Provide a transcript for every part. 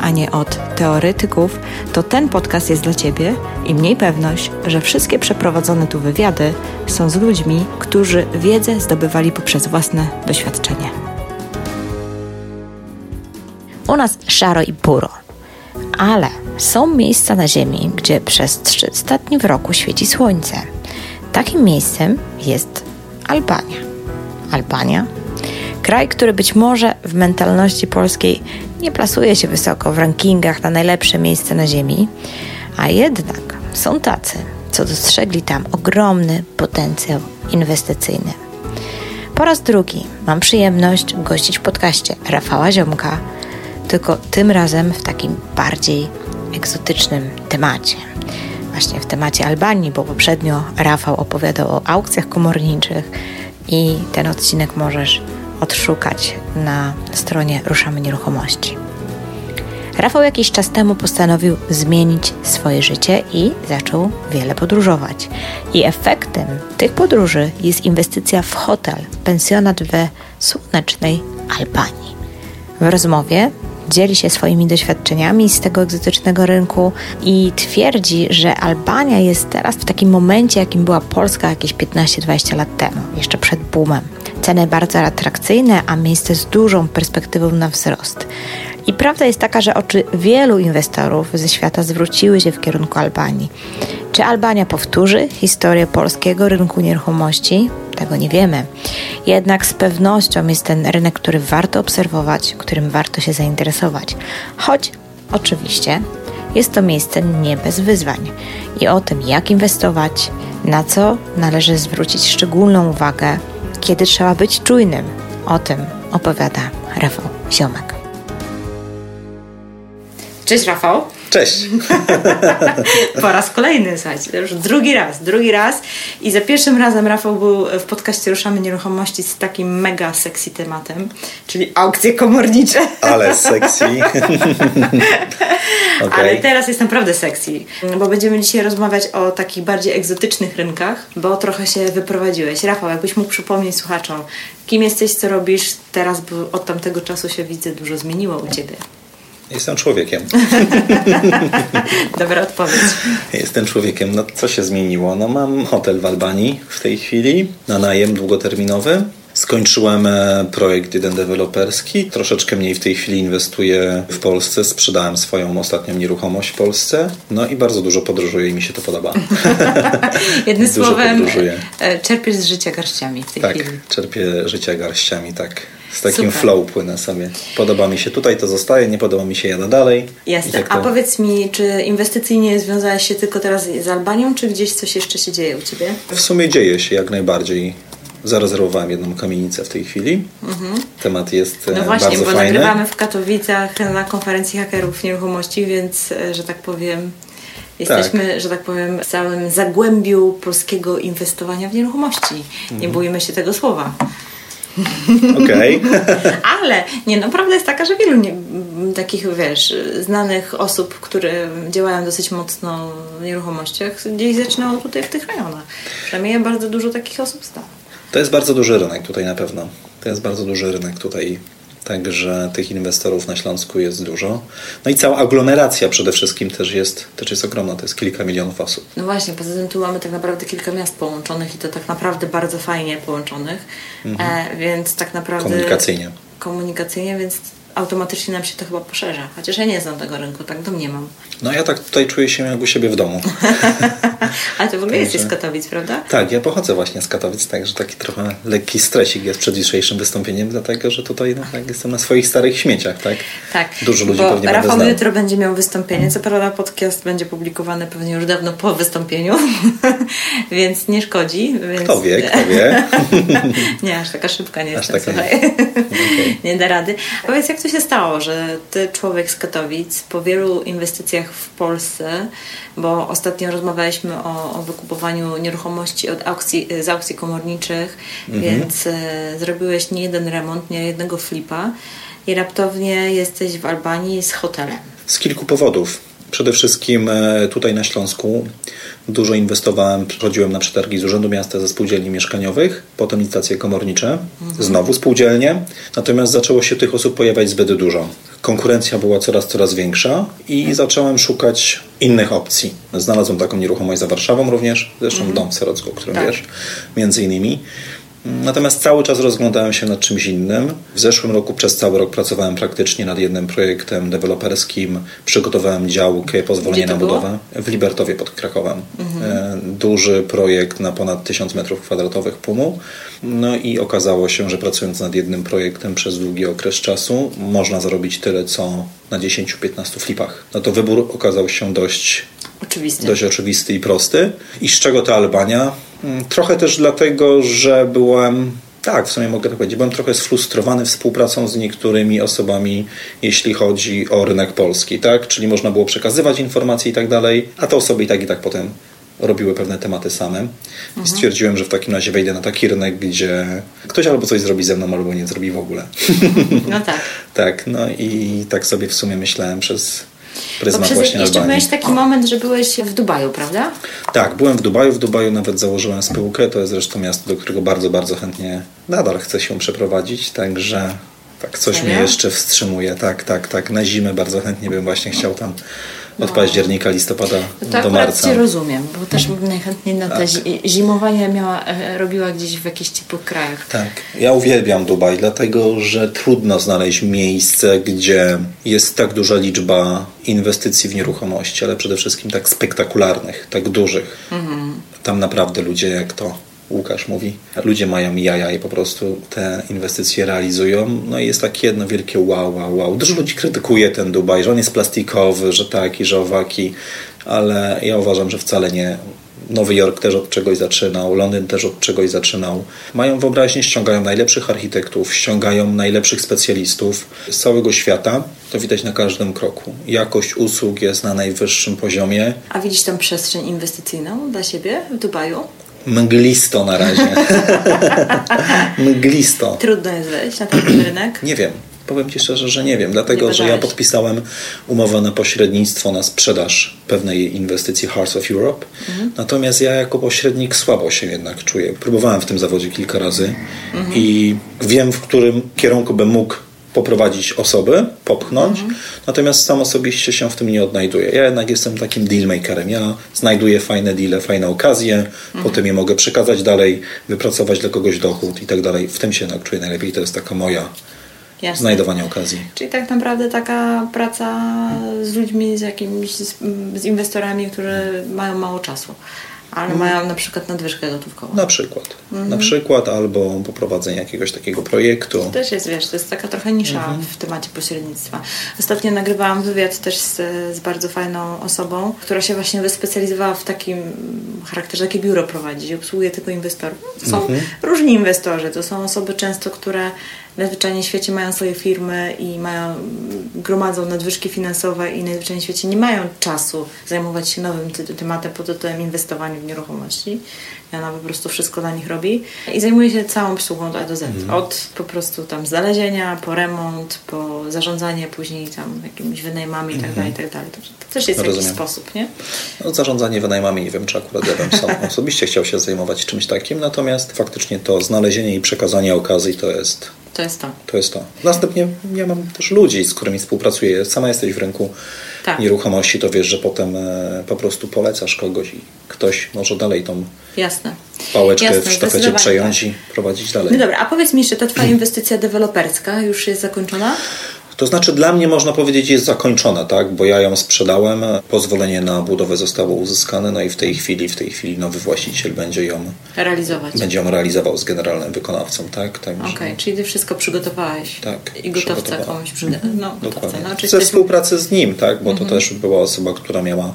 a nie od teoretyków, to ten podcast jest dla Ciebie i mniej pewność, że wszystkie przeprowadzone tu wywiady są z ludźmi, którzy wiedzę zdobywali poprzez własne doświadczenie. U nas szaro i buro, ale są miejsca na Ziemi, gdzie przez 300 dni w roku świeci słońce. Takim miejscem jest Albania. Albania Kraj, który być może w mentalności polskiej nie plasuje się wysoko w rankingach na najlepsze miejsce na Ziemi, a jednak są tacy, co dostrzegli tam ogromny potencjał inwestycyjny. Po raz drugi mam przyjemność gościć w podcaście Rafała Ziomka, tylko tym razem w takim bardziej egzotycznym temacie. Właśnie w temacie Albanii, bo poprzednio Rafał opowiadał o aukcjach komorniczych i ten odcinek możesz odszukać na stronie Ruszamy Nieruchomości. Rafał jakiś czas temu postanowił zmienić swoje życie i zaczął wiele podróżować. I efektem tych podróży jest inwestycja w hotel, pensjonat we słonecznej Albanii. W rozmowie dzieli się swoimi doświadczeniami z tego egzotycznego rynku i twierdzi, że Albania jest teraz w takim momencie, jakim była Polska jakieś 15-20 lat temu, jeszcze przed boomem. Ceny bardzo atrakcyjne, a miejsce z dużą perspektywą na wzrost. I prawda jest taka, że oczy wielu inwestorów ze świata zwróciły się w kierunku Albanii. Czy Albania powtórzy historię polskiego rynku nieruchomości? Tego nie wiemy. Jednak z pewnością jest ten rynek, który warto obserwować, którym warto się zainteresować. Choć oczywiście jest to miejsce nie bez wyzwań. I o tym, jak inwestować, na co należy zwrócić szczególną uwagę, kiedy trzeba być czujnym. O tym opowiada Rafał Ziomek. Cześć Rafał. Cześć. po raz kolejny, słuchajcie, już drugi raz, drugi raz. I za pierwszym razem Rafał był w podcaście Ruszamy Nieruchomości z takim mega sexy tematem, czyli aukcje komornicze. Ale sexy. okay. Ale teraz jest naprawdę sexy, bo będziemy dzisiaj rozmawiać o takich bardziej egzotycznych rynkach, bo trochę się wyprowadziłeś. Rafał, jakbyś mógł przypomnieć słuchaczom, kim jesteś, co robisz teraz, bo od tamtego czasu się widzę, dużo zmieniło u Ciebie. Jestem człowiekiem. Dobra odpowiedź. Jestem człowiekiem. No co się zmieniło? No mam hotel w Albanii w tej chwili na najem długoterminowy. Skończyłem e, projekt jeden deweloperski. Troszeczkę mniej w tej chwili inwestuję w Polsce. Sprzedałem swoją ostatnią nieruchomość w Polsce. No i bardzo dużo podróżuję i mi się to podoba. Jednym słowem, podróżuję. E, czerpiesz z życia garściami w tej tak, chwili. Tak, czerpię życia garściami, tak. Z takim Super. flow płynę sobie. Podoba mi się tutaj, to zostaje, nie podoba mi się, jadę dalej. Jasne. Tak A powiedz mi, czy inwestycyjnie związałeś się tylko teraz z Albanią, czy gdzieś coś jeszcze się dzieje u Ciebie? W sumie dzieje się jak najbardziej. Zarezerwowałem jedną kamienicę w tej chwili. Mhm. Temat jest No e, właśnie, bardzo bo fajny. nagrywamy w Katowicach na konferencji hakerów nieruchomości, więc, e, że tak powiem, Jesteśmy, tak. że tak powiem, w całym zagłębiu polskiego inwestowania w nieruchomości. Nie mhm. bójmy się tego słowa. Okej. Okay. Ale nie, no prawda jest taka, że wielu nie, takich, wiesz, znanych osób, które działają dosyć mocno w nieruchomościach, gdzieś zaczynało tutaj w tych rejonach. Przynajmniej bardzo dużo takich osób znam. To jest bardzo duży rynek tutaj na pewno. To jest bardzo duży rynek tutaj Także tych inwestorów na Śląsku jest dużo. No i cała aglomeracja przede wszystkim też jest, też jest ogromna, to jest kilka milionów osób. No właśnie, poza tym tu mamy tak naprawdę kilka miast połączonych i to tak naprawdę bardzo fajnie połączonych, mhm. e, więc tak naprawdę... Komunikacyjnie. Komunikacyjnie, więc automatycznie nam się to chyba poszerza. Chociaż ja nie znam tego rynku, tak domniemam. No ja tak tutaj czuję się jak u siebie w domu. Ale to w ogóle jesteś z Katowic, prawda? Tak, ja pochodzę właśnie z Katowic, także taki trochę lekki stresik jest przed dzisiejszym wystąpieniem, dlatego że tutaj no, tak, jestem na swoich starych śmieciach, tak? Tak. Dużo ludzi bo pewnie Rafał jutro będzie miał wystąpienie, co prawda podcast będzie publikowany pewnie już dawno po wystąpieniu, więc nie szkodzi. Więc... Kto wie, kto wie. nie, aż taka szybka nie aż jestem, taka nie. okay. nie da rady. Powiedz, jak to to się stało, że ty, człowiek z Katowic, po wielu inwestycjach w Polsce, bo ostatnio rozmawialiśmy o, o wykupowaniu nieruchomości od aukcji, z aukcji komorniczych, mhm. więc e, zrobiłeś nie jeden remont, nie jednego flipa i raptownie jesteś w Albanii z hotelem. Z kilku powodów. Przede wszystkim e, tutaj na Śląsku dużo inwestowałem, przychodziłem na przetargi z Urzędu Miasta ze spółdzielni mieszkaniowych, potem licytacje komornicze, mhm. znowu spółdzielnie, natomiast zaczęło się tych osób pojawiać zbyt dużo. Konkurencja była coraz, coraz większa i zacząłem szukać innych opcji. Znalazłem taką nieruchomość za Warszawą również, zresztą mhm. dom w Serocku, o którym tak. wiesz, między innymi. Natomiast cały czas rozglądałem się nad czymś innym. W zeszłym roku przez cały rok pracowałem praktycznie nad jednym projektem deweloperskim. Przygotowałem działkę, pozwolenie na budowę w Libertowie pod Krakowem. Mhm. E, duży projekt na ponad 1000 m2 PUMU. No i okazało się, że pracując nad jednym projektem przez długi okres czasu można zarobić tyle, co na 10-15 flipach. No to wybór okazał się dość oczywisty. dość oczywisty i prosty. I z czego ta Albania? Mm, trochę też dlatego, że byłem tak, w sumie mogę tak powiedzieć. Byłem trochę sfrustrowany współpracą z niektórymi osobami, jeśli chodzi o rynek polski, tak? Czyli można było przekazywać informacje i tak dalej, a te osoby i tak i tak potem robiły pewne tematy same. Mhm. I stwierdziłem, że w takim razie wejdę na taki rynek, gdzie ktoś albo coś zrobi ze mną, albo nie zrobi w ogóle. No tak. tak, no i tak sobie w sumie myślałem przez pryzmat Bo przez właśnie jeszcze miałeś taki moment, że byłeś w Dubaju, prawda? Tak, byłem w Dubaju. W Dubaju nawet założyłem spółkę. To jest zresztą miasto, do którego bardzo, bardzo chętnie nadal chcę się przeprowadzić, także tak, coś Serio? mnie jeszcze wstrzymuje. Tak, tak, tak. Na zimę bardzo chętnie bym właśnie chciał tam od października, listopada no to do marca. Cię rozumiem, bo też bym najchętniej na te tak. zimowanie miała, e, robiła gdzieś w jakichś ciepłych krajach. Tak, ja uwielbiam Dubaj, dlatego że trudno znaleźć miejsce, gdzie jest tak duża liczba inwestycji w nieruchomości, ale przede wszystkim tak spektakularnych, tak dużych. Mhm. Tam naprawdę ludzie jak to Łukasz mówi, ludzie mają jaja i po prostu te inwestycje realizują. No i jest takie jedno wielkie wow, wow, wow. Dużo ludzi krytykuje ten Dubaj, że on jest plastikowy, że taki, że owaki, ale ja uważam, że wcale nie. Nowy Jork też od czegoś zaczynał, Londyn też od czegoś zaczynał. Mają wyobraźnię, ściągają najlepszych architektów, ściągają najlepszych specjalistów z całego świata. To widać na każdym kroku. Jakość usług jest na najwyższym poziomie. A widzisz tam przestrzeń inwestycyjną dla siebie w Dubaju? Mglisto na razie. mglisto. Trudno jest wejść na ten rynek? Nie wiem. Powiem Ci szczerze, że nie wiem, dlatego nie że ja podpisałem umowę na pośrednictwo, na sprzedaż pewnej inwestycji Hearts of Europe. Mhm. Natomiast ja jako pośrednik słabo się jednak czuję. Próbowałem w tym zawodzie kilka razy mhm. i wiem, w którym kierunku bym mógł poprowadzić osoby, popchnąć, mhm. natomiast sam osobiście się w tym nie odnajduję. Ja jednak jestem takim dealmakerem. Ja znajduję fajne deale, fajne okazje, mhm. potem je mogę przekazać dalej, wypracować dla kogoś dochód i tak dalej. W tym się jednak czuję najlepiej. To jest taka moja Jasne. znajdowanie okazji. Czyli tak naprawdę taka praca z ludźmi, z jakimiś, z, z inwestorami, którzy mają mało czasu ale mhm. mają na przykład nadwyżkę gotówkową. Na przykład. Mhm. Na przykład albo poprowadzenie jakiegoś takiego projektu. To też jest, wiesz, to jest taka trochę nisza mhm. w temacie pośrednictwa. Ostatnio nagrywałam wywiad też z, z, bardzo fajną osobą, która się właśnie wyspecjalizowała w takim charakterze, takie biuro prowadzi, obsługuje tylko inwestorów. To są mhm. różni inwestorzy, to są osoby często, które na zwyczajnie świecie mają swoje firmy i mają, gromadzą nadwyżki finansowe i na zwyczajnie świecie nie mają czasu zajmować się nowym tematem pod tytułem inwestowania w nieruchomości. I ona po prostu wszystko dla nich robi i zajmuje się całą obsługą od A do Z. Mhm. Od po prostu tam znalezienia, po remont, po zarządzanie później tam jakimiś wynajmami i dalej, mhm. tak dalej. To, też jest Rozumiem. jakiś sposób, nie? No, zarządzanie wynajmami, nie wiem, czy akurat ja bym sam osobiście chciał się zajmować czymś takim, natomiast faktycznie to znalezienie i przekazanie okazji to jest to jest to. To jest to. Następnie ja mam też ludzi, z którymi współpracuję. Sama jesteś w rynku tak. nieruchomości, to wiesz, że potem e, po prostu polecasz kogoś i ktoś może dalej tą Jasne. pałeczkę Jasne, w sztafecie przejąć tak. i prowadzić dalej. No dobra, a powiedz mi jeszcze, ta Twoja inwestycja deweloperska już jest zakończona? To znaczy dla mnie można powiedzieć jest zakończona, tak? bo ja ją sprzedałem, pozwolenie na budowę zostało uzyskane, no i w tej chwili, w tej chwili nowy właściciel będzie ją realizować. Będzie ją realizował z generalnym wykonawcą, tak? Okej, okay, czyli ty wszystko przygotowałeś. Tak. I gotowca komuś przyda. No, Dokładnie. No, Ze współpracy z nim, tak? Bo to mhm. też była osoba, która miała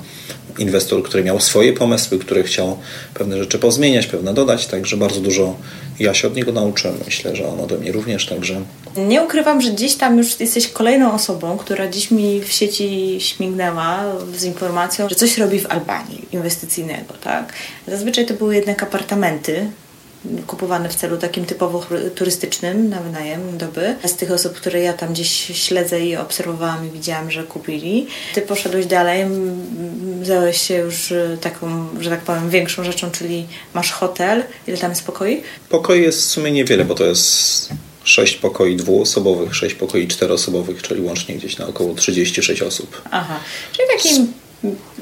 inwestor, który miał swoje pomysły, który chciał pewne rzeczy pozmieniać, pewne dodać, także bardzo dużo ja się od niego nauczyłem. Myślę, że on ode mnie również, także... Nie ukrywam, że gdzieś tam już jesteś kolejną osobą, która dziś mi w sieci śmignęła z informacją, że coś robi w Albanii inwestycyjnego, tak? Zazwyczaj to były jednak apartamenty, kupowane w celu takim typowo turystycznym na wynajem doby. Z tych osób, które ja tam gdzieś śledzę i obserwowałam i widziałam, że kupili. Ty poszedłeś dalej, zająłeś się już e, taką, że tak powiem, większą rzeczą, czyli masz hotel. Ile tam jest pokoi? Pokoi jest w sumie niewiele, bo to jest sześć pokoi dwuosobowych, sześć pokoi czteroosobowych, czyli łącznie gdzieś na około 36 osób. Aha, czyli takim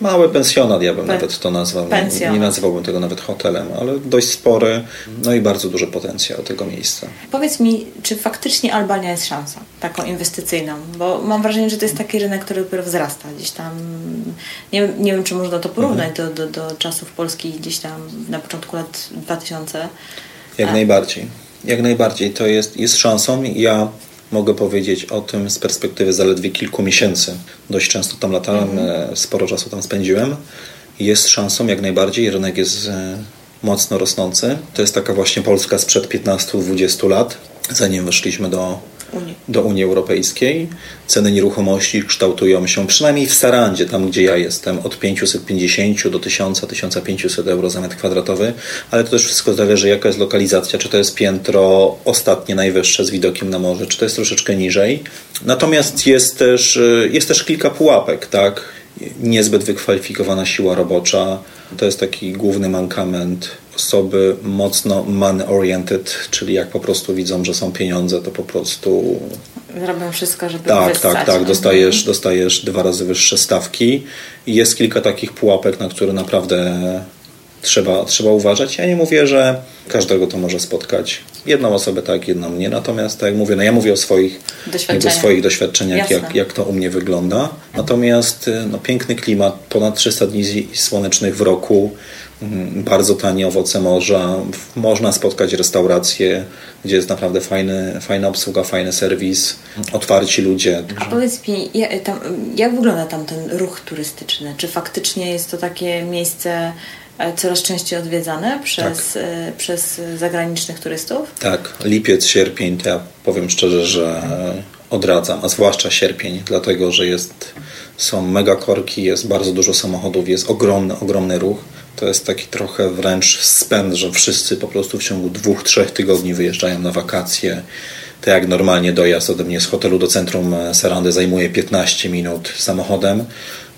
Mały pensjonat, ja bym Pe nawet to nazwał. Pensjonat. Nie nazywałbym tego nawet hotelem, ale dość spory, no i bardzo duży potencjał tego miejsca. Powiedz mi, czy faktycznie Albania jest szansą taką inwestycyjną? Bo mam wrażenie, że to jest taki rynek, który dopiero wzrasta. Gdzieś tam, nie, nie wiem, czy można to porównać mhm. do, do, do czasów Polski gdzieś tam na początku lat 2000. Jak A. najbardziej. Jak najbardziej. To jest, jest szansą. Ja mogę powiedzieć o tym z perspektywy zaledwie kilku miesięcy. Dość często tam latałem, mhm. sporo czasu tam spędziłem. Jest szansą jak najbardziej, rynek jest e, mocno rosnący. To jest taka właśnie Polska sprzed 15-20 lat, zanim weszliśmy do Unii. do Unii Europejskiej. Ceny nieruchomości kształtują się przynajmniej w Sarandzie, tam gdzie ja jestem, od 550 do 1000-1500 euro za metr kwadratowy, ale to też wszystko zależy jaka jest lokalizacja, czy to jest piętro ostatnie, najwyższe z widokiem na morze, czy to jest troszeczkę niżej. Natomiast jest też, jest też kilka pułapek, tak? Niezbyt wykwalifikowana siła robocza, to jest taki główny mankament osoby mocno man-oriented, czyli jak po prostu widzą, że są pieniądze, to po prostu... Robią wszystko, żeby Tak, wyssać. tak, tak. Dostajesz, mhm. dostajesz dwa razy wyższe stawki i jest kilka takich pułapek, na które naprawdę trzeba, trzeba uważać. Ja nie mówię, że każdego to może spotkać. Jedną osobę tak, jedną nie. Natomiast, tak jak mówię, no ja mówię o swoich doświadczeniach, swoich doświadczeniach jak, jak to u mnie wygląda. Natomiast no, piękny klimat, ponad 300 dni słonecznych w roku, bardzo tanie owoce morza. Można spotkać restauracje, gdzie jest naprawdę fajny, fajna obsługa, fajny serwis, otwarci ludzie. A powiedz mi, jak wygląda tam ten ruch turystyczny? Czy faktycznie jest to takie miejsce E, coraz częściej odwiedzane przez, tak. E, przez zagranicznych turystów? Tak, lipiec, sierpień, to ja powiem szczerze, że odradzam, a zwłaszcza sierpień, dlatego że jest, są mega korki, jest bardzo dużo samochodów, jest ogromny, ogromny ruch. To jest taki trochę wręcz spęd, że wszyscy po prostu w ciągu dwóch, trzech tygodni wyjeżdżają na wakacje. To jak normalnie dojazd ode mnie z hotelu do centrum Sarandy zajmuje 15 minut samochodem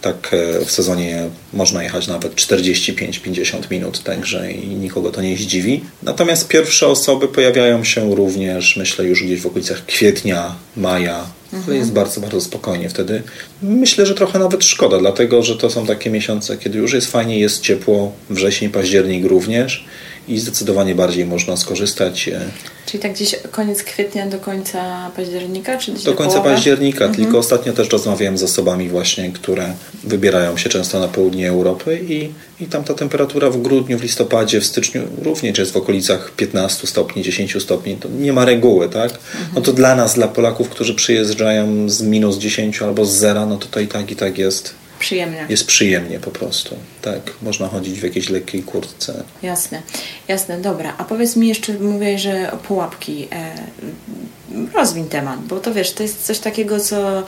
tak e, w sezonie można jechać nawet 45-50 minut, także i nikogo to nie zdziwi. Natomiast pierwsze osoby pojawiają się również, myślę, już gdzieś w okolicach kwietnia, maja. Mhm. Jest bardzo, bardzo spokojnie wtedy. Myślę, że trochę nawet szkoda, dlatego że to są takie miesiące, kiedy już jest fajnie, jest ciepło, wrzesień, październik również i zdecydowanie bardziej można skorzystać. E, Czyli tak gdzieś koniec kwietnia do końca października? Czy do końca połowa? października, mhm. tylko ostatnio też rozmawiałem z osobami właśnie, które wybierają się często na południe Europy i, i tam ta temperatura w grudniu, w listopadzie, w styczniu również jest w okolicach 15 stopni, 10 stopni. To nie ma reguły, tak? Mhm. No to dla nas, dla Polaków, którzy przyjeżdżają z minus 10 albo z zera, no to to i tak i tak jest Przyjemnie. Jest przyjemnie po prostu. Tak, można chodzić w jakiejś lekkiej kurtce. Jasne, jasne, dobra. A powiedz mi jeszcze, mówię, że pułapki. E, rozwiń temat, bo to wiesz, to jest coś takiego, co,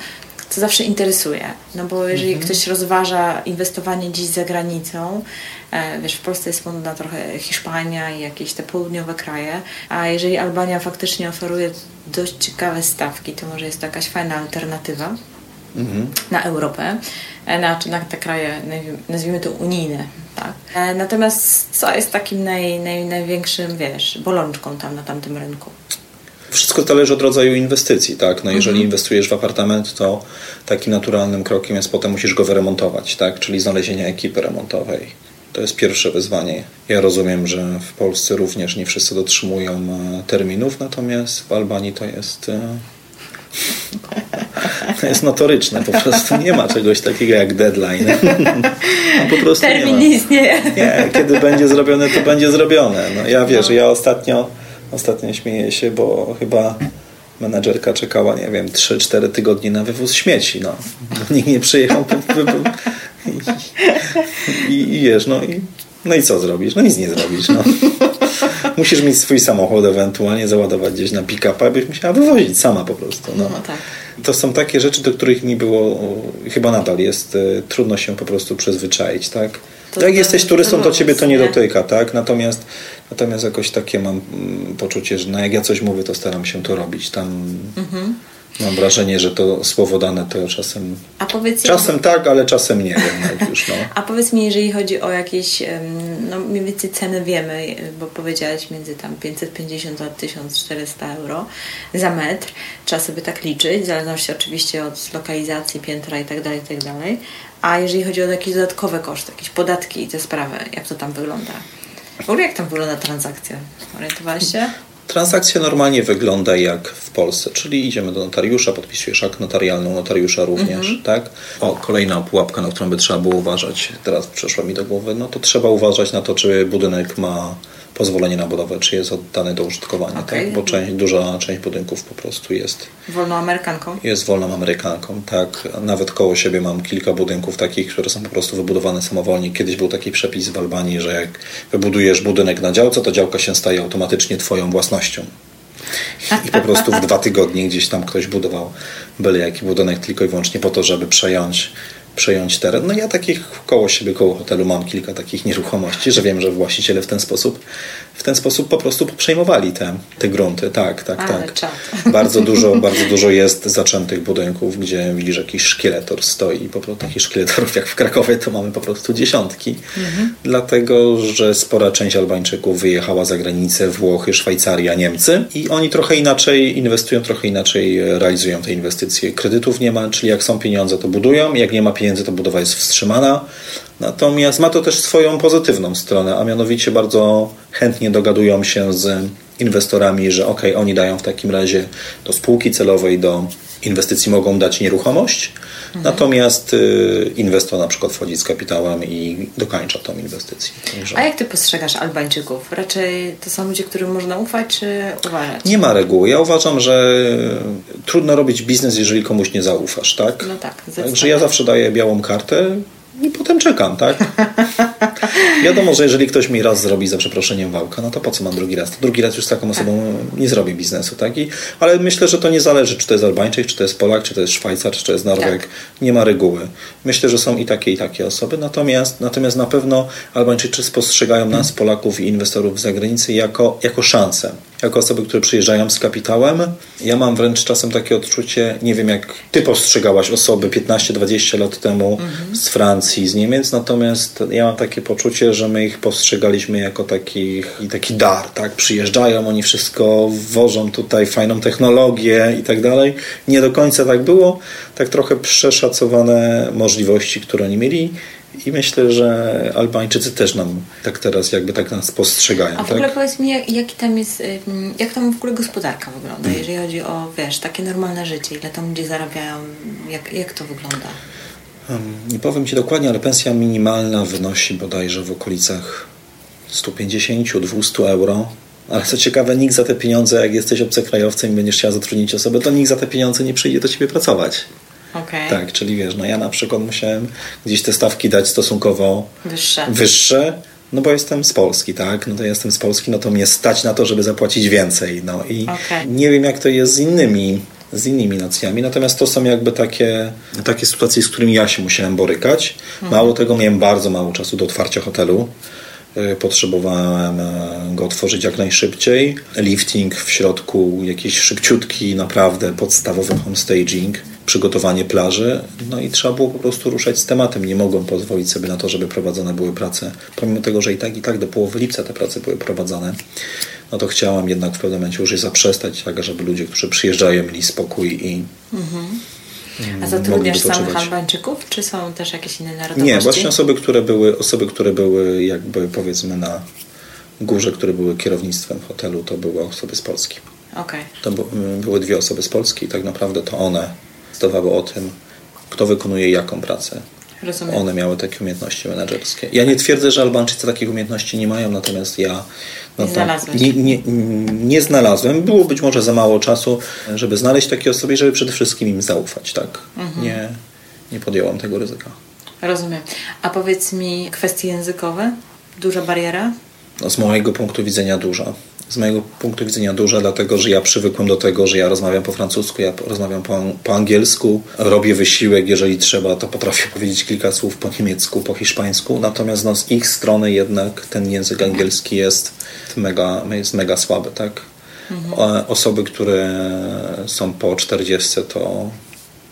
co zawsze interesuje. No bo jeżeli mhm. ktoś rozważa inwestowanie gdzieś za granicą, e, wiesz, w Polsce jest modna trochę Hiszpania i jakieś te południowe kraje, a jeżeli Albania faktycznie oferuje dość ciekawe stawki, to może jest to jakaś fajna alternatywa mhm. na Europę, e, na, na te kraje, nazwijmy to unijne. Tak? E, natomiast co jest takim naj, naj, największym, wiesz, bolączką tam na tamtym rynku? Wszystko zależy od rodzaju inwestycji, tak? No jeżeli mhm. inwestujesz w apartament, to takim naturalnym krokiem jest potem musisz go wyremontować, tak? Czyli znalezienie ekipy remontowej. To jest pierwsze wyzwanie. Ja rozumiem, że w Polsce również nie wszyscy dotrzymują e, terminów, natomiast w Albanii to jest to jest notoryczne, po prostu nie ma czegoś takiego jak deadline. po prostu Termin nie, nie istnieje. Nie, kiedy będzie zrobione, to będzie zrobione. No, ja wiesz, no. ja ostatnio, ostatnio śmieję się, bo chyba menadżerka czekała, nie wiem, 3-4 tygodnie na wywóz śmieci. No. Nikt nie przyjechał. I, I wiesz, no i, no i co zrobisz? No nic nie zrobisz. No. Musisz mieć swój samochód, ewentualnie załadować gdzieś na pick-up, abyś musiała wywozić sama po prostu. No. No tak. To są takie rzeczy, do których mi było, chyba nadal jest, e, trudno się po prostu przyzwyczaić, tak? To Jak to- jesteś turystą, to to ciebie to nie nie? dotyka, tak? Natomiast, natomiast jakoś takie mam mm, poczucie, że no jak ja coś mówię, to staram się to robić. Tam Mhm. Mam wrażenie, że to słowo dane to czasem... Czasem tak, ale czasem nie wiem już, no. A powiedz mi, jeżeli chodzi o jakieś, no mniej więcej ceny wiemy, bo powiedziałaś między tam 550 a 1400 euro za metr. Trzeba sobie tak liczyć, w zależności oczywiście od lokalizacji, piętra i tak dalej, i tak dalej. A jeżeli chodzi o jakieś dodatkowe koszty, jakieś podatki i te sprawy, jak to tam wygląda? W ogóle jak tam wygląda transakcja? Orientowałaś się? Transakcja normalnie wygląda jak w Polsce, czyli idziemy do notariusza, podpisujesz akt notarialny notariusza również, tak? O, kolejna pułapka, na którą by trzeba było uważać, teraz przyszła mi do głowy, no to trzeba uważać na to, czy budynek ma pozwolenie na budowę, czy jest oddany do użytkowania, Okej. tak? Bo część, duża część budynków po prostu jest Wolną Amerykanką? jest wolną Amerykanką, tak. Nawet koło siebie mam kilka budynków takich, które są po prostu wybudowane samowolnie. Kiedyś był taki przepis w Albanii, że jak wybudujesz budynek na działce, to działka się staje automatycznie twoją własnością. I po prostu w dwa tygodnie gdzieś tam ktoś budował byle jaki budynek tylko i wyłącznie po to, żeby przejąć, przejąć teren. No ja takich koło siebie, koło hotelu mam kilka takich nieruchomości, że wiem, że właściciele w ten sposób w ten sposób po prostu przejmowali te, te grunty. Tak, tak, Ale tak. czad. Bardzo dużo, bardzo dużo jest zaczętych budynków, gdzie widzisz jakiś szkieletor stoi. Po prostu takich szkieletorów jak w Krakowie to mamy po prostu dziesiątki. Dlatego, że spora część Albańczyków wyjechała za granicę, Włochy, Szwajcaria, Niemcy i oni trochę inaczej inwestują, trochę inaczej realizują te inwestycje. Kredytów nie ma, czyli jak są pieniądze, to budują, jak nie ma pieniędzy, to budowa jest wstrzymana. Natomiast ma to też swoją pozytywną stronę, a mianowicie bardzo chętnie dogadują się z inwestorami, że ok, oni dają w takim razie do spółki celowej, do inwestycji mogą dać nieruchomość, natomiast y, inwestor na przykład wchodzi z kapitałem i dokańcza tą inwestycję. Także A jak ty postrzegasz Albańczyków? Raczej to są ludzie, którym można ufać, czy uważać? nie ma reguły. Ja uważam, że trudno robić biznes, jeżeli komuś nie zaufasz, tak? No tak, Także ja zawsze daję białą kartę i potem czekam, tak? Wiadomo, że jeżeli ktoś mi raz zrobi za przeproszeniem wałka, no to po co mam drugi raz? To drugi raz już z taką osobą nie zrobi biznesu, tak? I, ale myślę, że to nie zależy, czy to jest Albańczyk, czy to jest Polak, czy to jest Szwajcar, czy to jest Norweg. Tak. Nie ma reguły. Myślę, że są i takie, i takie osoby. Natomiast, natomiast na pewno Albańczycy spostrzegają nas, Polaków i inwestorów z zagranicy jako, jako szansę. Jako osoby, które przyjeżdżają z kapitałem. Ja mam wręcz czasem takie odczucie, nie wiem jak ty postrzegałaś osoby 15-20 lat temu z Francji, z Niemiec, natomiast ja mam takie poczucie, że my ich postrzegaliśmy jako takich, taki dar, tak? Przyjeżdżają, oni wszystko wożą tutaj, fajną technologię i tak dalej. Nie do końca tak było. Tak trochę przeszacowane możliwości, które oni mieli. I myślę, że Albańczycy też nam tak teraz jakby tak nas postrzegają. A w tak? ogóle powiedz mi, jak, jaki tam jest, jak tam w ogóle gospodarka wygląda, Mm. jeżeli chodzi o, wiesz, takie normalne życie, ile tam ludzie zarabiają, jak, jak to wygląda? Nie powiem Ci dokładnie, ale pensja minimalna wynosi bodajże w okolicach 150-200 euro. Ale co ciekawe, nikt za te pieniądze, jak jesteś obcokrajowcem i będziesz chciał zatrudnić osobę, to nikt za te pieniądze nie przyjdzie do Ciebie pracować. Okej. Tak, czyli wiesz, no ja na przykład musiałem gdzieś te stawki dać stosunkowo Wyższe. wyższe, no bo jestem z Polski, tak? No to jestem z Polski, no to mnie stać na to, żeby zapłacić więcej. No i Okej. nie wiem, jak to jest z innymi, z innymi nacjami, natomiast to są jakby takie, takie sytuacje, z którymi ja się musiałem borykać. Mało tego, miałem bardzo mało czasu do otwarcia hotelu. Y, Potrzebowałem e, go otworzyć jak najszybciej. Lifting w środku, jakiś szybciutki, naprawdę podstawowy homestaging, przygotowanie plaży. No i trzeba było po prostu ruszać z tematem. Nie mogłem pozwolić sobie na to, żeby prowadzone były prace. Pomimo tego, że i tak, i tak do połowy lipca te prace były prowadzone, no to chciałam jednak w pewnym momencie już je zaprzestać, tak żeby ludzie, którzy przyjeżdżają, mieli spokój i A zatrudniasz mogliby samych. Albańczyków, czy są też jakieś inne narodowości? Nie, właśnie osoby, które były, osoby, które były jakby powiedzmy na górze, które były kierownictwem hotelu, to były osoby z Polski. Okej. To były dwie osoby z Polski i tak naprawdę to one zdawały o tym, kto wykonuje jaką pracę. Rozumiem. One miały takie umiejętności menedżerskie. Ja nie twierdzę, że Albańczycy takich umiejętności nie mają, natomiast ja no Nie nie, nie, znalazłem. Było być może za mało czasu, żeby znaleźć takie osoby i żeby przede wszystkim im zaufać. Tak? Mhm. Nie, nie podjąłem tego ryzyka. Rozumiem. A powiedz mi kwestie językowe? Duża bariera? No, z mojego punktu widzenia duża. Z mojego punktu widzenia duża, dlatego że ja przywykłem do tego, że ja rozmawiam po francusku, ja rozmawiam po, po angielsku, robię wysiłek, jeżeli trzeba, to potrafię powiedzieć kilka słów po niemiecku, po hiszpańsku, natomiast no, z ich strony jednak ten język angielski jest mega, jest mega słaby, tak? Mhm. Osoby, które są po 40, to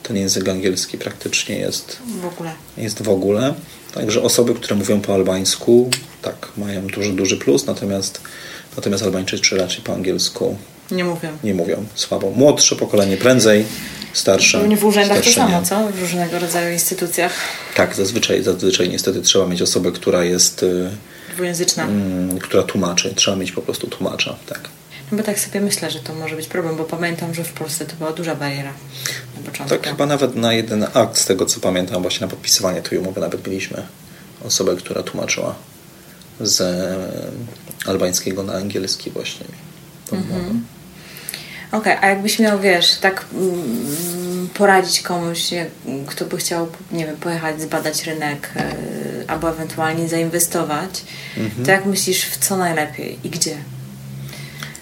ten język angielski praktycznie jest w ogóle. Jest w ogóle. Także osoby, które mówią po albańsku, tak, mają duży, duży plus, natomiast, natomiast Albańczycy raczej po angielsku nie mówią. Nie mówią, słabo. Młodsze pokolenie prędzej, starsze. Pewnie w urzędach to samo, co? W różnego rodzaju instytucjach. Tak, zazwyczaj, zazwyczaj niestety trzeba mieć osobę, która jest y, dwujęzyczna. Mm, która tłumaczy. Trzeba mieć po prostu tłumacza, tak. No bo tak sobie myślę, że to może być problem, bo pamiętam, że w Polsce to była duża bariera na początku. Tak, chyba nawet na jeden akt, z tego co pamiętam, właśnie na podpisywanie tej umowy nawet mieliśmy osobę, która tłumaczyła z e, albańskiego na angielski właśnie mhm. Okej, okay, a jakbyś miał, wiesz, tak mm, poradzić komuś, kto by chciał, nie wiem, pojechać, zbadać rynek e, albo ewentualnie zainwestować, mhm. to jak myślisz, w co najlepiej i gdzie?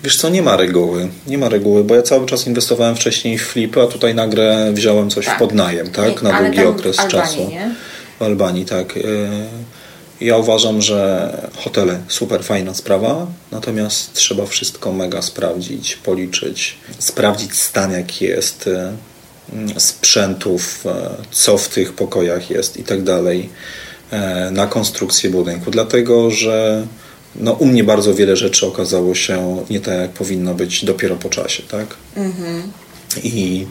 Wiesz co, nie ma reguły. Nie ma reguły, bo ja cały czas inwestowałem wcześniej w flipy, a tutaj nagle wziąłem coś tak. w podnajem, tak? Na długi okres Albanii, czasu. Nie? W Albanii, tak. E, ja uważam, że hotele super fajna sprawa, natomiast trzeba wszystko mega sprawdzić, policzyć, sprawdzić stan jaki jest e, sprzętów, e, co w tych pokojach jest i tak dalej na konstrukcję budynku, dlatego że no, u mnie bardzo wiele rzeczy okazało się nie tak, jak powinno być dopiero po czasie, tak? Mhm. I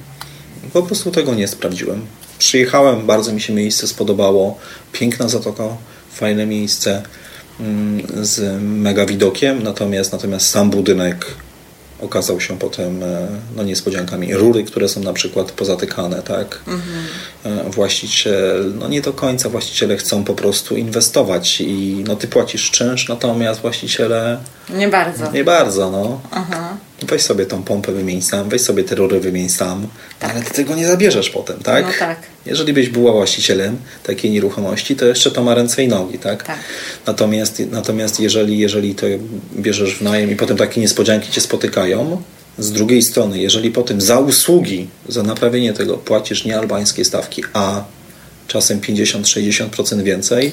po prostu tego nie sprawdziłem. Przyjechałem, bardzo mi się miejsce spodobało. Piękna zatoka, fajne miejsce mm, z mega widokiem, natomiast, natomiast sam budynek okazał się potem e, no, niespodziankami. Rury, które są na przykład pozatykane, tak? Mhm. Właściciel, no nie do końca właściciele chcą po prostu inwestować i no ty płacisz czynsz, natomiast właściciele nie bardzo. Nie bardzo, no. Aha. Weź sobie tą pompę wymień sam, weź sobie te rury wymień sam, tak. ale ty tego nie zabierzesz potem, tak? No tak. Jeżeli byś była właścicielem takiej nieruchomości, to jeszcze to ma ręce i nogi, tak? tak. Natomiast, natomiast jeżeli, jeżeli to bierzesz w najem i potem takie niespodzianki cię spotykają, z drugiej strony, jeżeli potem za usługi, za naprawienie tego płacisz nie albańskie stawki, a czasem 50-60% więcej,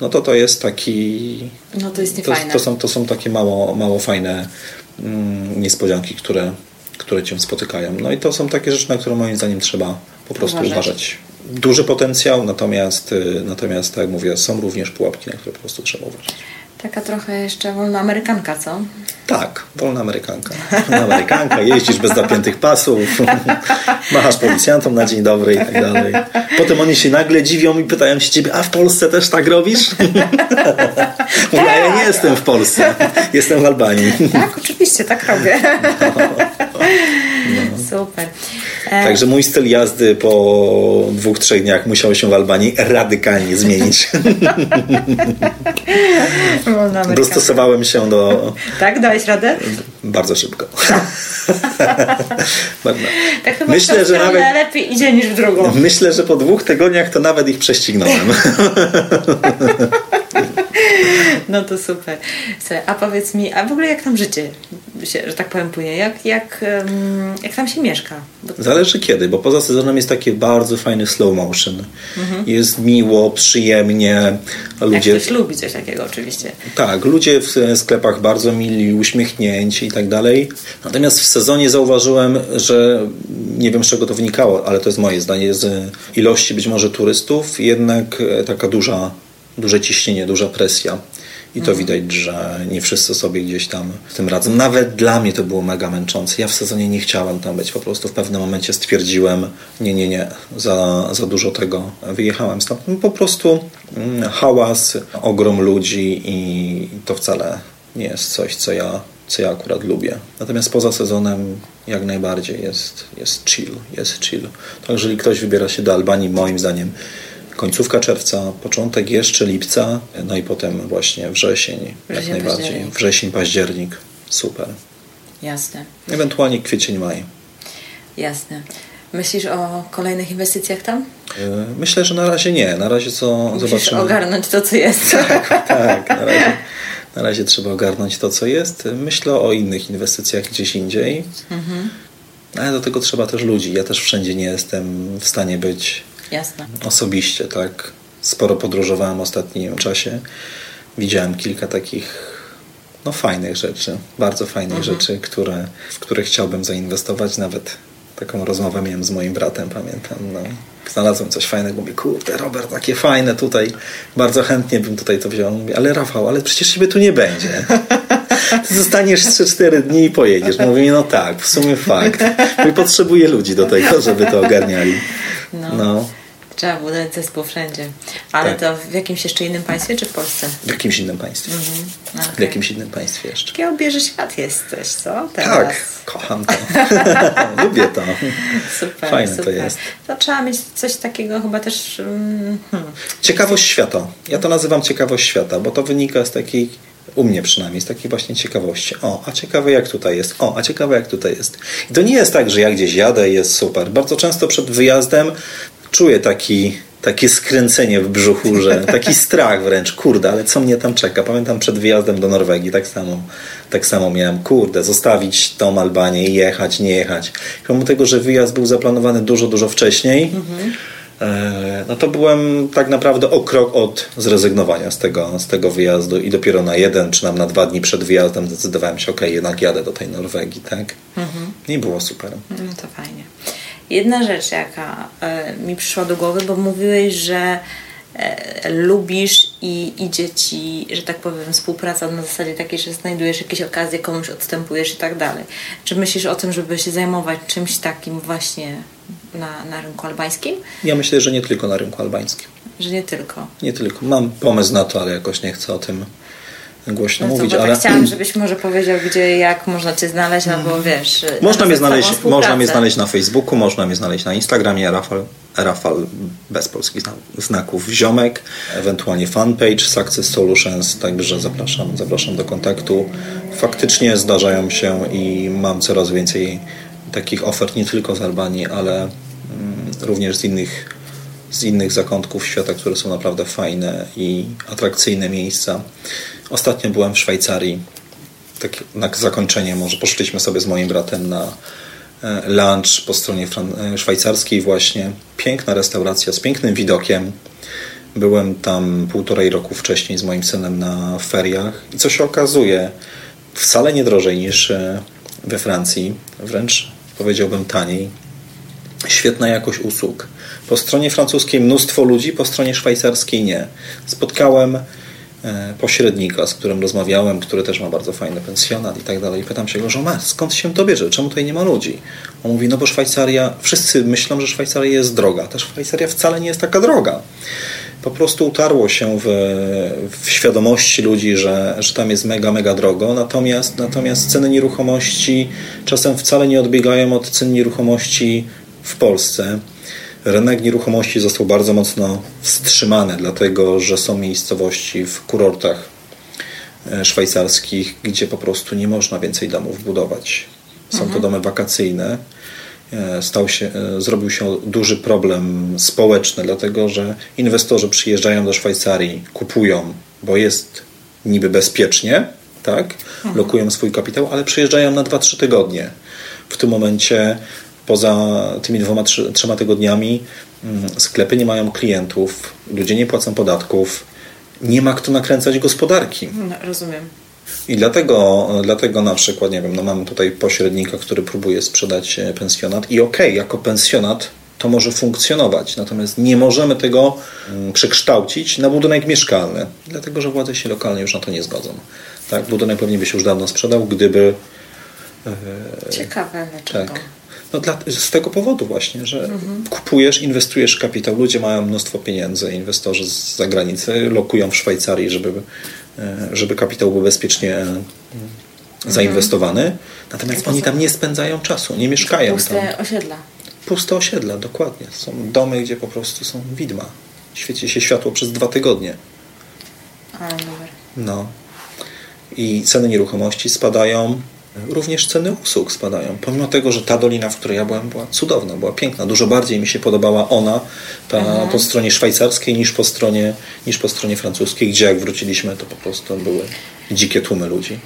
no to to jest taki... No to jest niefajne. To, to, są, to są takie mało, mało fajne niespodzianki, które, które cię spotykają. No i to są takie rzeczy, na które moim zdaniem trzeba po prostu uważać. uważać. Duży potencjał, natomiast, y, natomiast tak jak mówię, są również pułapki, na które po prostu trzeba uważać. Taka trochę jeszcze wolna amerykanka, co? Tak, wolna amerykanka. Wolna amerykanka, jeździsz bez zapiętych pasów, machasz policjantom na dzień dobry i tak dalej. Potem oni się nagle dziwią i pytają się ciebie, a w Polsce też tak robisz? Mówię, ja nie jestem w Polsce, jestem w Albanii. Tak, oczywiście, tak robię. No. Super. E, Także mój styl jazdy po dwóch, trzech dniach musiał się w Albanii radykalnie zmienić. Dostosowałem się do... Tak? Dałeś radę? Bardzo szybko. tak chyba myślę, że nawet lepiej idzie niż w drugą. Myślę, że po dwóch tygodniach to nawet ich prześcignąłem. No to super. A powiedz mi, a w ogóle jak tam życie się, że tak powiem, płynie? Jak, jak, jak tam się mieszka? Bo... Zależy kiedy, bo poza sezonem jest taki bardzo fajny slow motion. Mhm. Jest miło, przyjemnie. Ludzie... Jak ktoś lubi coś takiego oczywiście. Tak, ludzie w sklepach bardzo mili, uśmiechnięci i tak dalej. Natomiast w sezonie zauważyłem, że nie wiem z czego to wynikało, ale to jest moje zdanie, z ilości być może turystów, jednak e, taka duża duże ciśnienie, duża presja. I to mhm. widać, że nie wszyscy sobie gdzieś tam w tym radzą. Nawet dla mnie to było mega męczące. Ja w sezonie nie chciałem tam być. Po prostu w pewnym momencie stwierdziłem, nie, nie, nie, za, za dużo tego. Wyjechałem stąd. No, po prostu mm, hałas, ogrom ludzi i to wcale nie jest coś, co ja, co ja akurat lubię. Natomiast poza sezonem jak najbardziej jest, jest chill, jest chill. To jeżeli ktoś wybiera się do Albanii, moim zdaniem końcówka czerwca, początek jeszcze lipca, no i potem właśnie wrzesień, jak najbardziej. Październik. Wrzesień, październik. Super. Jasne. Ewentualnie kwiecień, maj. Jasne. Myślisz o kolejnych inwestycjach tam? E, myślę, że na razie nie. Na razie co Musisz zobaczymy. ogarnąć to, co jest. Tak, tak. Na razie, na razie trzeba ogarnąć to, co jest. Myślę o innych inwestycjach gdzieś indziej. Mhm. Ale do tego trzeba też ludzi. Ja też wszędzie nie jestem w stanie być Jasne. osobiście, tak. Sporo podróżowałem w ostatnim czasie. Widziałem kilka takich no, fajnych rzeczy, bardzo fajnych Mhm. rzeczy, które, w które chciałbym zainwestować. Nawet taką rozmowę miałem z moim bratem, pamiętam. No. Znalazłem coś fajnego, mówię, kurde Robert, takie fajne tutaj, bardzo chętnie bym tutaj to wziął. Mówię, ale Rafał, ale przecież ciebie tu nie będzie. Ty zostaniesz 3-4 dni i pojedziesz. Mówię, no tak, w sumie fakt. Mówię, potrzebuję ludzi do tego, żeby to ogarniali. No. no. Trzeba budować zespół wszędzie. Ale Tak. to w jakimś jeszcze innym państwie, czy w Polsce? W jakimś innym państwie. No, W jakimś innym państwie jeszcze. Takiego bierze świat jesteś, co? Teraz. Tak, kocham to. Lubię to. Super, Fajne to super. jest. To trzeba mieć coś takiego chyba też... mm, Hmm. Ciekawość świata. Ja to nazywam ciekawość świata, bo to wynika z takiej, u mnie przynajmniej, z takiej właśnie ciekawości. O, a ciekawe jak tutaj jest. O, a ciekawe jak tutaj jest. I to nie jest tak, że ja gdzieś jadę i jest super. Bardzo często przed wyjazdem czuję taki, takie skręcenie w brzuchu, że taki strach wręcz. Kurde, ale co mnie tam czeka? Pamiętam przed wyjazdem do Norwegii tak samo, tak samo miałem. Kurde, zostawić tą Albanię i jechać, nie jechać. Pomimo tego, że wyjazd był zaplanowany dużo, dużo wcześniej, E, no to byłem tak naprawdę o krok od zrezygnowania z tego, z tego wyjazdu i dopiero na jeden czy nam na dwa dni przed wyjazdem zdecydowałem się, ok, jednak jadę do tej Norwegii, tak? I było super. No to fajnie. Jedna rzecz, jaka e, mi przyszła do głowy, bo mówiłeś, że e, lubisz i idzie ci, że tak powiem, współpraca na zasadzie takiej, że znajdujesz jakieś okazje, komuś odstępujesz i tak dalej. Czy myślisz o tym, żeby się zajmować czymś takim właśnie na, na rynku albańskim? Ja myślę, że nie tylko na rynku albańskim. Że nie tylko. Nie tylko. Mam pomysł na to, ale jakoś nie chcę o tym głośno No mówić, bo ale tak chciałam, żebyś może powiedział, gdzie, jak można Cię znaleźć, no bo wiesz... Można mnie, nawiązać znaleźć, można mnie znaleźć na Facebooku, można mnie znaleźć na Instagramie Rafal, Rafal bez polskich zna- znaków Ziomek, ewentualnie fanpage Success Solutions, także zapraszam, zapraszam do kontaktu. Faktycznie zdarzają się i mam coraz więcej takich ofert nie tylko z Albanii, ale mm, również z innych, z innych zakątków świata, które są naprawdę fajne i atrakcyjne miejsca. Ostatnio byłem w Szwajcarii tak na zakończenie może poszliśmy sobie z moim bratem na e, lunch po stronie e, szwajcarskiej właśnie. Piękna restauracja z pięknym widokiem. Byłem tam półtorej roku wcześniej z moim synem na feriach i co się okazuje, wcale nie drożej niż e, we Francji, wręcz powiedziałbym taniej. Świetna jakość usług. Po stronie francuskiej mnóstwo ludzi, po stronie szwajcarskiej nie. Spotkałem pośrednika, z którym rozmawiałem, który też ma bardzo fajny pensjonat i tak dalej. Pytam się go, że skąd się to bierze? Czemu tutaj nie ma ludzi? On mówi, no bo Szwajcaria, wszyscy myślą, że Szwajcaria jest droga. Ta Szwajcaria wcale nie jest taka droga. Po prostu utarło się w, w świadomości ludzi, że, że tam jest mega, mega drogo, natomiast, natomiast ceny nieruchomości czasem wcale nie odbiegają od cen nieruchomości w Polsce. Rynek nieruchomości został bardzo mocno wstrzymany, dlatego że są miejscowości w kurortach e, szwajcarskich, gdzie po prostu nie można więcej domów budować. Są to domy wakacyjne. E, Stał się, e, zrobił się duży problem społeczny, dlatego że inwestorzy przyjeżdżają do Szwajcarii, kupują, bo jest niby bezpiecznie, tak? lokują swój kapitał, ale przyjeżdżają na 2-3 tygodnie. W tym momencie poza tymi dwoma, trzy, trzema tygodniami mm, sklepy nie mają klientów, ludzie nie płacą podatków, nie ma kto nakręcać gospodarki. No, rozumiem. I dlatego, dlatego na przykład, nie wiem, no mamy tutaj pośrednika, który próbuje sprzedać e, pensjonat i okej, jako pensjonat to może funkcjonować, natomiast nie możemy tego mm, przekształcić na budynek mieszkalny, dlatego że władze się lokalne już na to nie zgodzą. Tak, budynek pewnie by się już dawno sprzedał, gdyby Ciekawe dlaczego. tak. No dla, z tego powodu właśnie, że kupujesz, inwestujesz kapitał, ludzie mają mnóstwo pieniędzy, inwestorzy z zagranicy lokują w Szwajcarii, żeby, e, żeby kapitał był bezpiecznie e, zainwestowany, natomiast oni tam nie spędzają czasu, nie mieszkają tam. Puste osiedla. Puste osiedla, dokładnie. Są domy, gdzie po prostu są widma. Świeci się światło przez dwa tygodnie. Ale numer. No. I ceny nieruchomości spadają. Również ceny usług spadają. Pomimo tego, że ta dolina, w której ja byłem, była cudowna, była piękna. Dużo bardziej mi się podobała ona ta, mhm. po stronie szwajcarskiej niż po stronie, niż po stronie francuskiej, gdzie jak wróciliśmy, to po prostu były dzikie tłumy ludzi.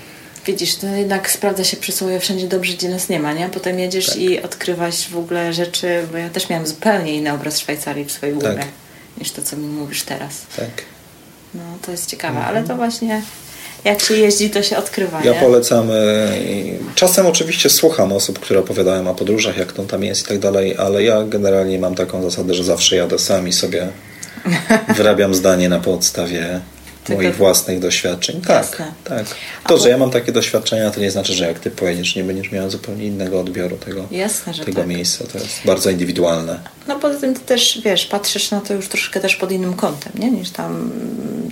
Widzisz, to jednak sprawdza się przysłowie wszędzie dobrze, gdzie nas nie ma, nie? Potem jedziesz tak. i odkrywasz w ogóle rzeczy, bo ja też miałam zupełnie inny obraz Szwajcarii w swojej głowie tak. niż to, co mi mówisz teraz. Tak. No, to jest ciekawe, mhm. ale to właśnie jak się jeździ, to się odkrywa. Ja nie? polecam. Czasem oczywiście słucham osób, które opowiadają o podróżach, jak to tam jest i tak dalej, ale ja generalnie mam taką zasadę, że zawsze jadę sam i sobie wyrabiam zdanie na podstawie tylko... moich własnych doświadczeń. Tak, Jasne. tak. To, że ja mam takie doświadczenia, to nie znaczy, że jak ty pojedziesz, nie będziesz miała zupełnie innego odbioru tego, Jasne, tego tak. miejsca. To jest bardzo indywidualne. No poza tym ty też, wiesz, patrzysz na to już troszkę też pod innym kątem, nie? Niż tam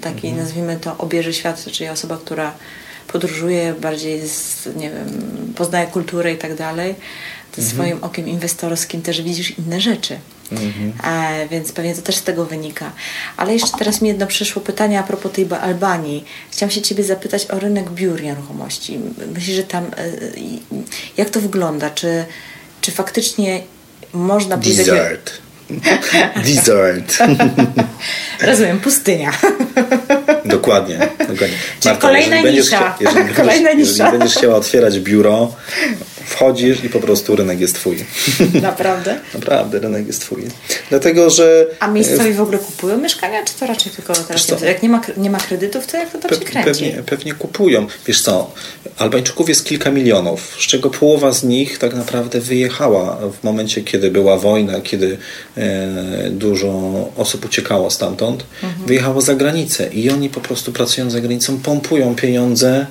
taki, mhm. nazwijmy to, obieży świat, czyli osoba, która podróżuje, bardziej z, nie wiem, poznaje kulturę i tak dalej. Ty mhm. swoim okiem inwestorskim też widzisz inne rzeczy. Mhm. E, więc pewnie to też z tego wynika. Ale jeszcze teraz mi jedno przyszło pytanie a propos tej Albanii. Chciałam się Ciebie zapytać o rynek biur nieruchomości. Myślisz, że tam, e, jak to wygląda? Czy, czy faktycznie można... Desert. Desert. Rozumiem, pustynia. Dokładnie. dokładnie. Marta, kolejna jeżeli nisza. Będziesz, jeżeli, kolejna nisza. jeżeli będziesz chciała otwierać biuro, wchodzisz i po prostu rynek jest twój. Naprawdę? Naprawdę, rynek jest twój. Dlatego, że... A miejscowi e, w ogóle kupują mieszkania, czy to raczej tylko teraz nie Jak nie ma, nie ma kredytów, to jak to tam Pe się kręci? Pewnie, pewnie kupują. Wiesz co, Albańczyków jest kilka milionów, z czego połowa z nich tak naprawdę wyjechała w momencie, kiedy była wojna, kiedy e, dużo osób uciekało stamtąd, mhm. wyjechało za granicę i oni po prostu pracując za granicą pompują pieniądze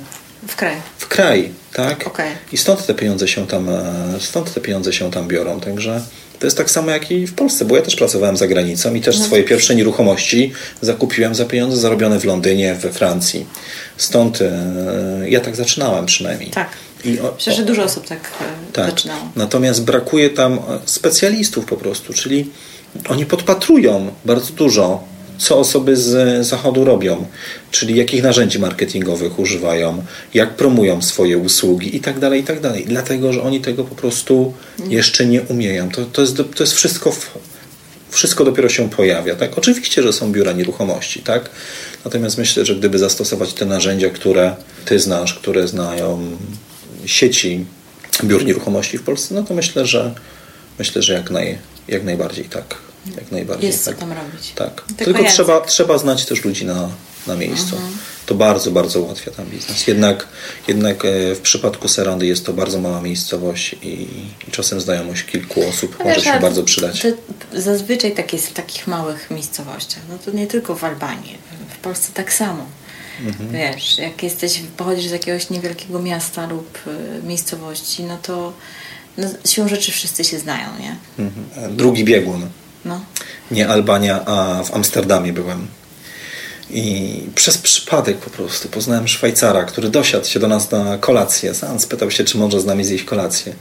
w kraj. W kraj, tak? Okay. I stąd te pieniądze się tam, e, stąd te pieniądze się tam biorą. Także to jest tak samo jak i w Polsce, bo ja też pracowałem za granicą i też no. swoje pierwsze nieruchomości zakupiłem za pieniądze zarobione w Londynie, we Francji. Stąd e, ja tak zaczynałem przynajmniej. Tak. I o, Myślę, że dużo osób tak, e, tak zaczynało. Natomiast brakuje tam specjalistów po prostu, czyli oni podpatrują bardzo dużo co osoby z zachodu robią, czyli jakich narzędzi marketingowych używają, jak promują swoje usługi i tak dalej, i tak. Dlatego, że oni tego po prostu jeszcze nie umieją. To, to, jest, to jest wszystko wszystko dopiero się pojawia. Tak? Oczywiście, że są biura nieruchomości, tak? Natomiast myślę, że gdyby zastosować te narzędzia, które ty znasz, które znają sieci biur nieruchomości w Polsce, no to myślę, że myślę, że jak, naj, jak najbardziej tak. Jak najbardziej. Jest tak. co tam robić. Tak. Tylko, Tylko trzeba, trzeba znać też ludzi na, na miejscu. Mhm. To bardzo, bardzo ułatwia tam biznes. Jednak, jednak e, w przypadku Serandy jest to bardzo mała miejscowość i, i czasem znajomość kilku osób no może się bardzo przydać. zazwyczaj tak jest w takich małych miejscowościach. No to nie tylko w Albanii. W Polsce tak samo. Mhm. Wiesz, jak jesteś, pochodzisz z jakiegoś niewielkiego miasta lub y, miejscowości, no to no, siłą rzeczy wszyscy się znają, nie? Mhm. Drugi biegun. No. Nie Albania, a w Amsterdamie byłem. I przez przypadek po prostu poznałem Szwajcara, który dosiadł się do nas na kolację. Sam spytał się, czy może z nami zjeść kolację.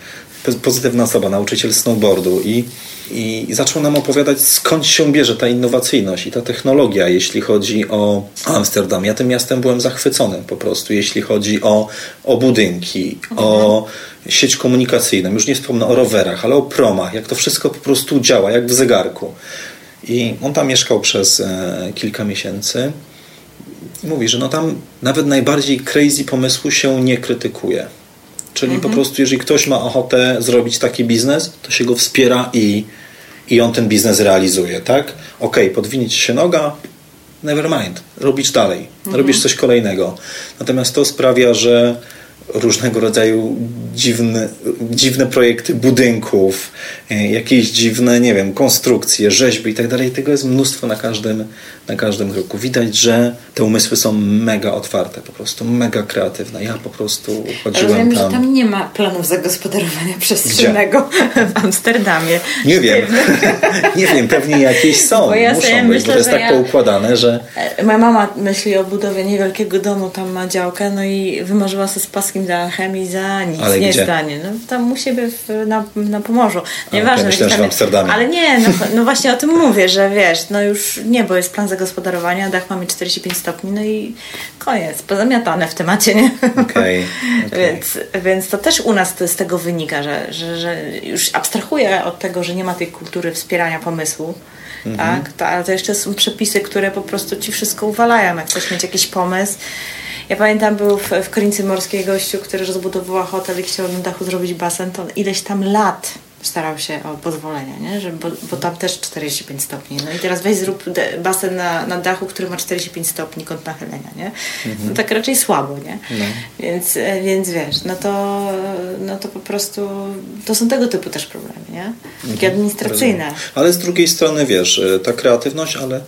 Pozytywna osoba, nauczyciel snowboardu i, i zaczął nam opowiadać, skąd się bierze ta innowacyjność i ta technologia, jeśli chodzi o Amsterdam. Ja tym miastem byłem zachwycony po prostu, jeśli chodzi o, o budynki, mhm. o sieć komunikacyjną. Już nie wspomnę o rowerach, ale o promach, jak to wszystko po prostu działa, jak w zegarku. I on tam mieszkał przez e, kilka miesięcy. I mówi, że no tam nawet najbardziej crazy pomysłu się nie krytykuje. Czyli mhm. po prostu, jeżeli ktoś ma ochotę zrobić taki biznes, to się go wspiera i, i on ten biznes realizuje, tak? Ok, podwinić się noga, never mind, robić dalej, mhm. robisz coś kolejnego. Natomiast to sprawia, że różnego rodzaju dziwne, dziwne projekty budynków, e, jakieś dziwne, nie wiem, konstrukcje, rzeźby i tak dalej. Tego jest mnóstwo na każdym, na każdym kroku. Widać, że te umysły są mega otwarte, po prostu mega kreatywne. Ja po prostu chodziłem Rozumiem, tam. że tam nie ma planów zagospodarowania przestrzennego Gdzie? w Amsterdamie. Nie wiem. nie wiem, pewnie jakieś są. Bo ja Muszą być, myślę, bo to jest tak ja... poukładane, że... E, moja mama myśli o budowie niewielkiego domu, tam ma działkę, no i wymarzyła sobie z paskiem polskim dachem i za nic Ale nie gdzie? stanie. No tam u siebie w, na, na Pomorzu. Nieważne. okej, myślałem, że w Amsterdamie. Ale nie, no, no właśnie o tym mówię, że wiesz, no już nie, bo jest plan zagospodarowania, dach mamy 45 stopni, no i koniec, pozamiatane w temacie, nie? Okej, okej. Więc, więc to też u nas to z tego wynika, że, że, że już abstrahuję od tego, że nie ma tej kultury wspierania pomysłu. Mhm. Tak, to, ale to jeszcze są przepisy, które po prostu ci wszystko uwalają. Jak chcesz mieć jakiś pomysł. Ja pamiętam, był w, w Krynicy Morskiej gościu, który rozbudowała hotel i chciał na dachu zrobić basen, to ileś tam lat starał się o pozwolenie, nie? Że, bo, bo tam też 45 stopni. No i teraz weź zrób de, basen na, na dachu, który ma 45 stopni kąt nachylenia, nie? No tak raczej słabo, nie? Więc, e, więc wiesz, no to, no to po prostu to są tego typu też problemy, nie? Takie administracyjne. Rozumiem. Ale z drugiej strony, wiesz, y, ta kreatywność, ale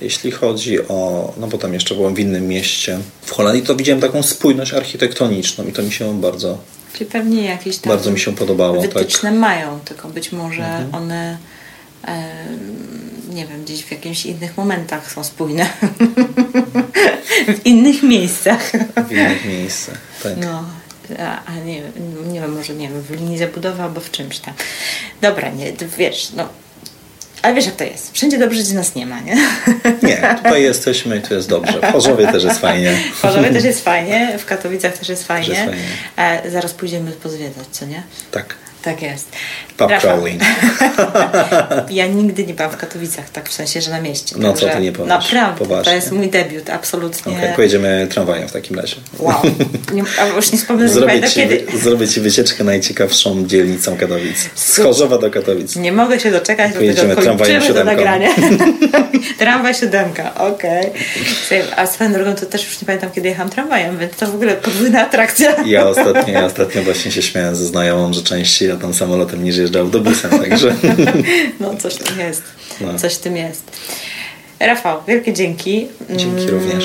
jeśli chodzi o, no bo tam jeszcze byłem w innym mieście, w Holandii, to widziałem taką spójność architektoniczną i to mi się bardzo, Czyli pewnie jakieś tam bardzo mi się podobało. Tak. wytyczne mają, tylko być może one em, nie wiem, gdzieś w jakichś innych momentach są spójne. w innych miejscach. Tak, w innych miejscach. Tak. No, a, nie, nie wiem, może nie wiem, w linii zabudowy albo w czymś tam. Dobra, nie, wiesz, no. Ale wiesz jak to jest. Wszędzie dobrze, gdzie nas nie ma, nie? Nie, tutaj jesteśmy i tu jest dobrze. W Chorzowie też jest fajnie. W Chorzowie też jest fajnie, w Katowicach też jest fajnie. jest fajnie. E, zaraz pójdziemy pozwiedzać, co nie? Tak. Tak jest. Pub crawling. Ja nigdy nie byłam w Katowicach, tak w sensie, że na mieście. No co ty nie powiesz? Naprawdę, Poważnie. to jest mój debiut, absolutnie. Okej, pojedziemy tramwajem w takim razie. Wow. Nie, a już nie wspomnę, nie Zrobię pamiętam ci, kiedy. zrobię ci wycieczkę najciekawszą dzielnicą Katowic. Z Chorzowa do Katowic. Nie mogę się doczekać, do tego tramwajem siódemką. nagranie. Tramwaj siódemka, okej. Słuchaj, A swoją drogą to też już nie pamiętam, kiedy jechałam tramwajem, więc to w ogóle podwójna atrakcja. Ja ostatnio, ja ostatnio właśnie się śmiałem ze znajomą, że częściej jadę samolotem niż jeżdżę autobusem, także No coś w tym jest. No. Coś w tym jest. Rafał, wielkie dzięki. Dzięki Mm, również.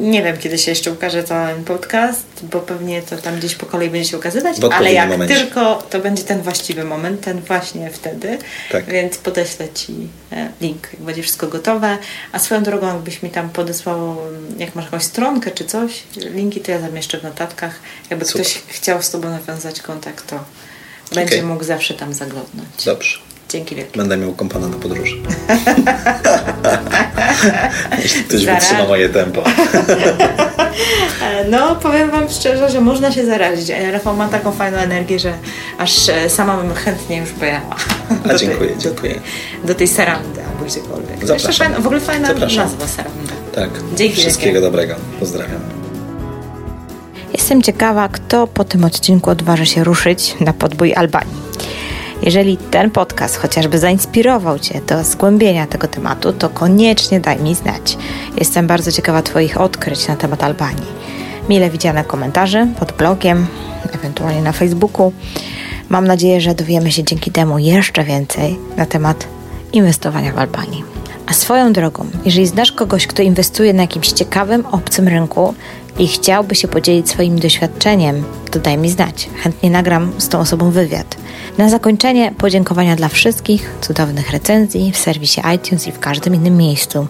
Nie wiem, kiedy się jeszcze ukaże ten podcast, bo pewnie to tam gdzieś po kolei będzie się ukazywać, ale jak momencie. tylko to będzie ten właściwy moment, ten właśnie wtedy, Tak. więc podeślę Ci e, link, jak będzie wszystko gotowe. A swoją drogą, jakbyś mi tam podesłał, jak masz jakąś stronkę czy coś, linki to ja zamieszczę w notatkach. Jakby Super. ktoś chciał z Tobą nawiązać kontakt, to będzie Okej. mógł zawsze tam zaglądnąć. dobrze. Dzięki wielkie. Będę miał kompana na podróży. Jeśli ktoś Zaraz. wytrzyma moje tempo. No, powiem Wam szczerze, że można się zarazić. Rafał ma taką fajną energię, że aż e, sama bym chętnie już pojechała. A, dziękuję, tej, dziękuję. Do tej, do tej sarandy albo gdziekolwiek. Zapraszam. Fajna, w ogóle fajna Zapraszam. nazwa saranda. Tak. Dzięki Wszystkiego wielkie. dobrego. Pozdrawiam. Jestem ciekawa, kto po tym odcinku odważy się ruszyć na podbój Albanii. Jeżeli ten podcast chociażby zainspirował Cię do zgłębienia tego tematu, to koniecznie daj mi znać. Jestem bardzo ciekawa Twoich odkryć na temat Albanii. Mile widziane komentarze pod blogiem, ewentualnie na Facebooku. Mam nadzieję, że dowiemy się dzięki temu jeszcze więcej na temat inwestowania w Albanii. A swoją drogą, jeżeli znasz kogoś, kto inwestuje na jakimś ciekawym, obcym rynku i chciałby się podzielić swoim doświadczeniem, to daj mi znać. Chętnie nagram z tą osobą wywiad. Na zakończenie podziękowania dla wszystkich cudownych recenzji w serwisie iTunes i w każdym innym miejscu.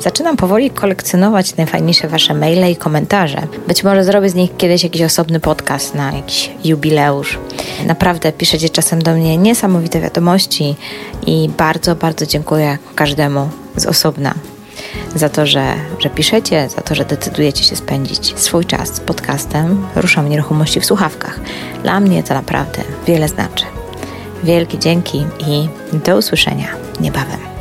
Zaczynam powoli kolekcjonować najfajniejsze Wasze maile i komentarze. Być może zrobię z nich kiedyś jakiś osobny podcast na jakiś jubileusz. Naprawdę piszecie czasem do mnie niesamowite wiadomości i bardzo, bardzo dziękuję każdemu z osobna za to, że, że piszecie, za to, że decydujecie się spędzić swój czas z podcastem Ruszam Nieruchomości w Słuchawkach. Dla mnie to naprawdę wiele znaczy. Wielkie dzięki i do usłyszenia niebawem.